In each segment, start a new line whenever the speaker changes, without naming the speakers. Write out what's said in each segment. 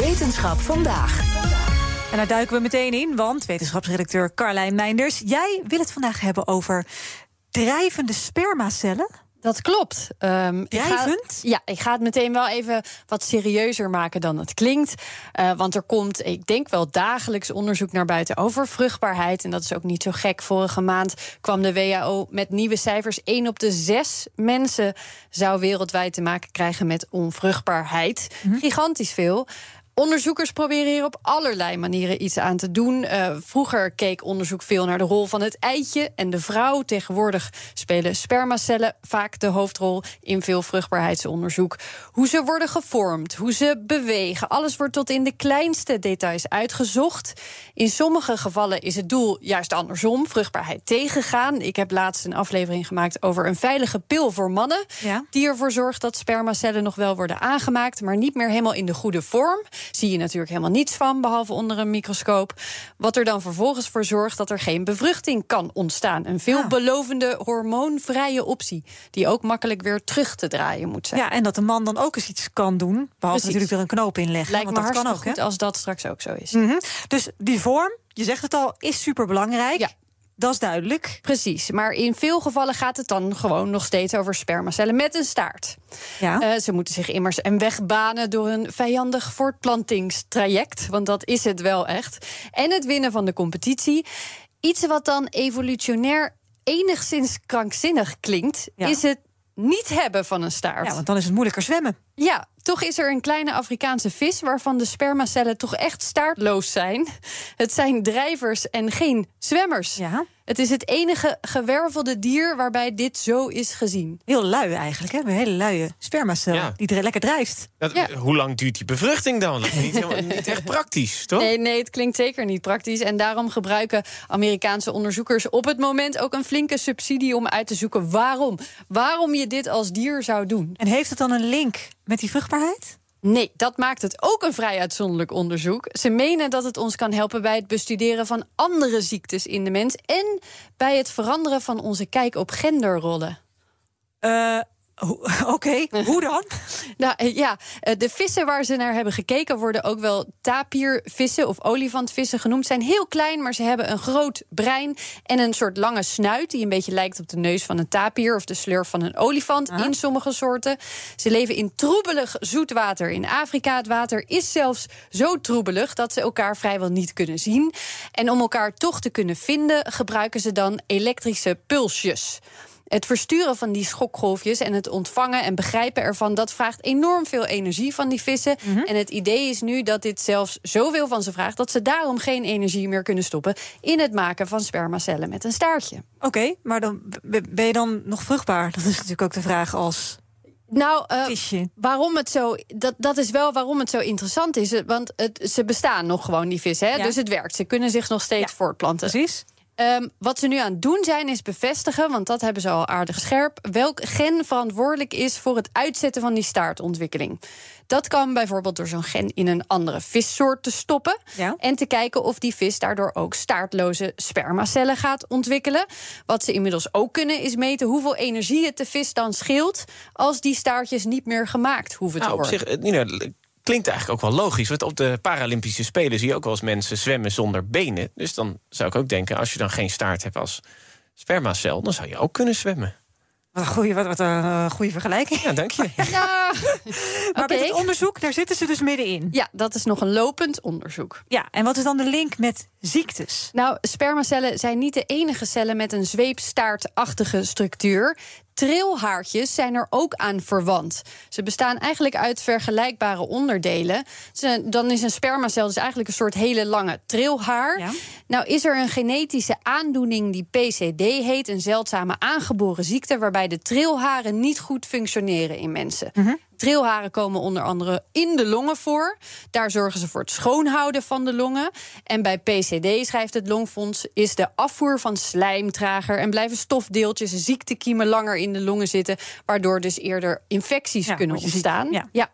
Wetenschap vandaag.
En daar duiken we meteen in, want wetenschapsredacteur Carlijn Meinders... jij wil het vandaag hebben over drijvende spermacellen...
Dat klopt. Um,
Drijvend?
ja, ik ga het meteen wel even wat serieuzer maken dan het klinkt. Uh, want er komt, ik denk wel dagelijks onderzoek naar buiten over vruchtbaarheid. En dat is ook niet zo gek. Vorige maand kwam de WHO met nieuwe cijfers. 1 op de 6 mensen zou wereldwijd te maken krijgen met onvruchtbaarheid. Mm -hmm. Gigantisch veel. Onderzoekers proberen hier op allerlei manieren iets aan te doen. Uh, vroeger keek onderzoek veel naar de rol van het eitje en de vrouw. Tegenwoordig spelen spermacellen vaak de hoofdrol in veel vruchtbaarheidsonderzoek. Hoe ze worden gevormd, hoe ze bewegen, alles wordt tot in de kleinste details uitgezocht. In sommige gevallen is het doel juist andersom, vruchtbaarheid tegengaan. Ik heb laatst een aflevering gemaakt over een veilige pil voor mannen, ja. die ervoor zorgt dat spermacellen nog wel worden aangemaakt, maar niet meer helemaal in de goede vorm zie je natuurlijk helemaal niets van, behalve onder een microscoop. Wat er dan vervolgens voor zorgt dat er geen bevruchting kan ontstaan. Een veelbelovende hormoonvrije optie, die ook makkelijk weer terug te draaien moet zijn.
Ja, en dat de man dan ook eens iets kan doen, behalve Precies. natuurlijk er een knoop in leggen.
Lijkt
want
me
dat kan ook,
goed als dat straks ook zo is.
Mm -hmm. Dus die vorm, je zegt het al, is superbelangrijk.
Ja.
Dat is duidelijk.
Precies, maar in veel gevallen gaat het dan gewoon nog steeds over spermacellen met een staart.
Ja.
Uh, ze moeten zich immers een weg banen door een vijandig voortplantingstraject, want dat is het wel echt. En het winnen van de competitie. Iets wat dan evolutionair enigszins krankzinnig klinkt,
Ja.
is het niet hebben van een staart.
Ja, want dan is het moeilijker zwemmen.
Ja, toch is er een kleine Afrikaanse vis waarvan de spermacellen toch echt staartloos zijn. Het zijn drijvers en geen zwemmers.
Ja.
Het is het enige gewervelde dier waarbij dit zo is gezien.
Heel lui eigenlijk, hè? Een hele luie spermacel
Ja.
die er lekker drijft.
Dat-
Ja.
Hoe lang duurt die bevruchting dan? Dat is niet, helemaal- niet echt praktisch, toch?
Nee, nee, het klinkt zeker niet praktisch. En daarom gebruiken Amerikaanse onderzoekers op het moment ook een flinke subsidie om uit te zoeken waarom. Waarom je dit als dier zou doen.
En heeft het dan een link met die vruchtbaarheid?
Nee, dat maakt het ook een vrij uitzonderlijk onderzoek. Ze menen dat het ons kan helpen bij het bestuderen van andere ziektes in de mens en bij het veranderen van onze kijk op genderrollen.
Eh, Oké, hoe dan?
Nou eh, ja, eh, de vissen waar ze naar hebben gekeken worden ook wel tapirvissen of olifantvissen genoemd. Zijn heel klein, maar ze hebben een groot brein en een soort lange snuit die een beetje lijkt op de neus van een tapir of de slurf van een olifant in sommige soorten. Ze leven in troebelig zoetwater in Afrika. Het water is zelfs zo troebelig dat ze elkaar vrijwel niet kunnen zien. En om elkaar toch te kunnen vinden, gebruiken ze dan elektrische pulsjes. Het versturen van die schokgolfjes en het ontvangen en begrijpen ervan, dat vraagt enorm veel energie van die vissen. En het idee is nu dat dit zelfs zoveel van ze vraagt dat ze daarom geen energie meer kunnen stoppen in het maken van spermacellen met een staartje.
Oké, maar dan ben je dan nog vruchtbaar? Dat is natuurlijk ook de vraag als
Nou, eh,
visje.
waarom het zo. Dat, dat is wel waarom het zo interessant is. Want het, ze bestaan nog gewoon, die vissen. Hè?
Ja.
Dus het werkt. Ze kunnen zich nog steeds
Ja,
voortplanten.
Precies.
Ehm, wat ze nu aan het doen zijn, is bevestigen, want dat hebben ze al aardig scherp, welk gen verantwoordelijk is voor het uitzetten van die staartontwikkeling. Dat kan bijvoorbeeld door zo'n gen in een andere vissoort te stoppen.
Ja.
En te kijken of die vis daardoor ook staartloze spermacellen gaat ontwikkelen. Wat ze inmiddels ook kunnen, is meten hoeveel energie het de vis dan scheelt. als die staartjes niet meer gemaakt hoeven te
Nou, op
worden.
zich, eh, klinkt eigenlijk ook wel logisch. Want op de Paralympische Spelen zie je ook wel eens mensen zwemmen zonder benen. Dus dan zou ik ook denken, als je dan geen staart hebt als spermacel... dan zou je ook kunnen zwemmen.
Wat een goede, wat, wat een eh, goede vergelijking.
Ja, dank je.
Ja,
Maar
Oké.
met het onderzoek, daar zitten ze dus middenin.
ja, dat is nog een lopend onderzoek.
Ja, en wat is dan de link met ziektes?
Nou, spermacellen zijn niet de enige cellen met een zweepstaartachtige structuur. Trilhaartjes zijn er ook aan verwant. Ze bestaan eigenlijk uit vergelijkbare onderdelen. Dan is een spermacel dus eigenlijk een soort hele lange trilhaar.
Ja.
Nou is er een genetische aandoening die PCD heet, een zeldzame aangeboren ziekte waarbij de trilharen niet goed functioneren in mensen. Trilharen komen onder andere in de longen voor. Daar zorgen ze voor het schoonhouden van de longen. En bij PCD, schrijft het Longfonds, is de afvoer van slijm trager en blijven stofdeeltjes, ziektekiemen langer in de longen zitten, waardoor dus eerder infecties
Ja,
kunnen ontstaan.
Ja.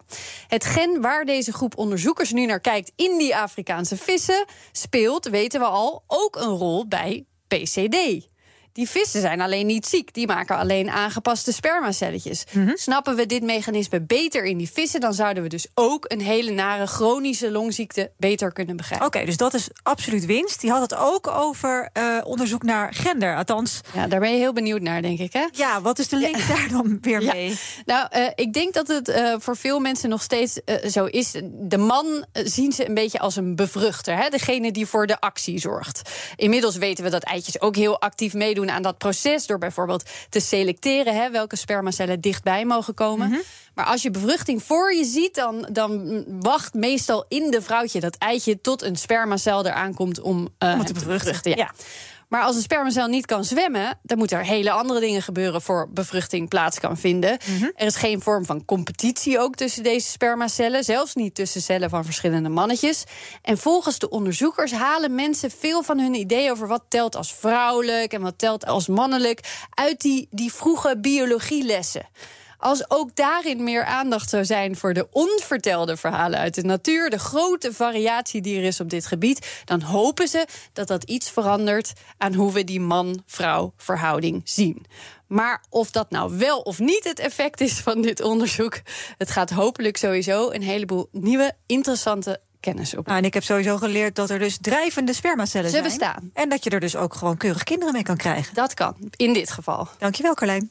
Het gen waar deze groep onderzoekers nu naar kijkt in die Afrikaanse vissen speelt, weten we al, ook een rol bij PCD. Die vissen zijn alleen niet ziek. Die maken alleen aangepaste spermacelletjes. Snappen we dit mechanisme beter in die vissen, dan zouden we dus ook een hele nare chronische longziekte beter kunnen begrijpen.
Oké, dus dat is absoluut winst. Die had het ook over uh, onderzoek naar gender. Althans.
Ja, daar ben je heel benieuwd naar, denk ik. Hè?
Ja, wat is de link ja. daar dan weer
ja.
mee?
Nou, uh, ik denk dat het uh, voor veel mensen nog steeds zo is. De man zien ze een beetje als een bevruchter. Hè? Degene die voor de actie zorgt. Inmiddels weten we dat eitjes ook heel actief meedoen aan dat proces. Door bijvoorbeeld te selecteren hè, welke spermacellen dichtbij mogen komen. Mm -hmm. Maar als je bevruchting voor je ziet, dan, dan wacht meestal in de vrouwtje dat eitje tot een spermacel eraan komt om, uh,
om het te bevruchten.
bevruchten ja.
ja.
Maar als een spermacel niet kan zwemmen, dan moeten er hele andere dingen gebeuren voor bevruchting plaats kan vinden. Mm -hmm. Er is geen vorm van competitie ook tussen deze spermacellen, zelfs niet tussen cellen van verschillende mannetjes. En volgens de onderzoekers halen mensen veel van hun ideeën over wat telt als vrouwelijk en wat telt als mannelijk uit die, die vroege biologielessen. Als ook daarin meer aandacht zou zijn voor de onvertelde verhalen uit de natuur, de grote variatie die er is op dit gebied, dan hopen ze dat dat iets verandert aan hoe we die man-vrouw verhouding zien. Maar of dat nou wel of niet het effect is van dit onderzoek, het gaat hopelijk sowieso een heleboel nieuwe, interessante kennis op.
Nou, en ik heb sowieso geleerd dat er dus drijvende spermacellen
Ze
zijn.
bestaan.
En dat je er dus ook gewoon keurig kinderen mee kan krijgen.
Dat kan, in dit geval.
Dankjewel, Carlijn.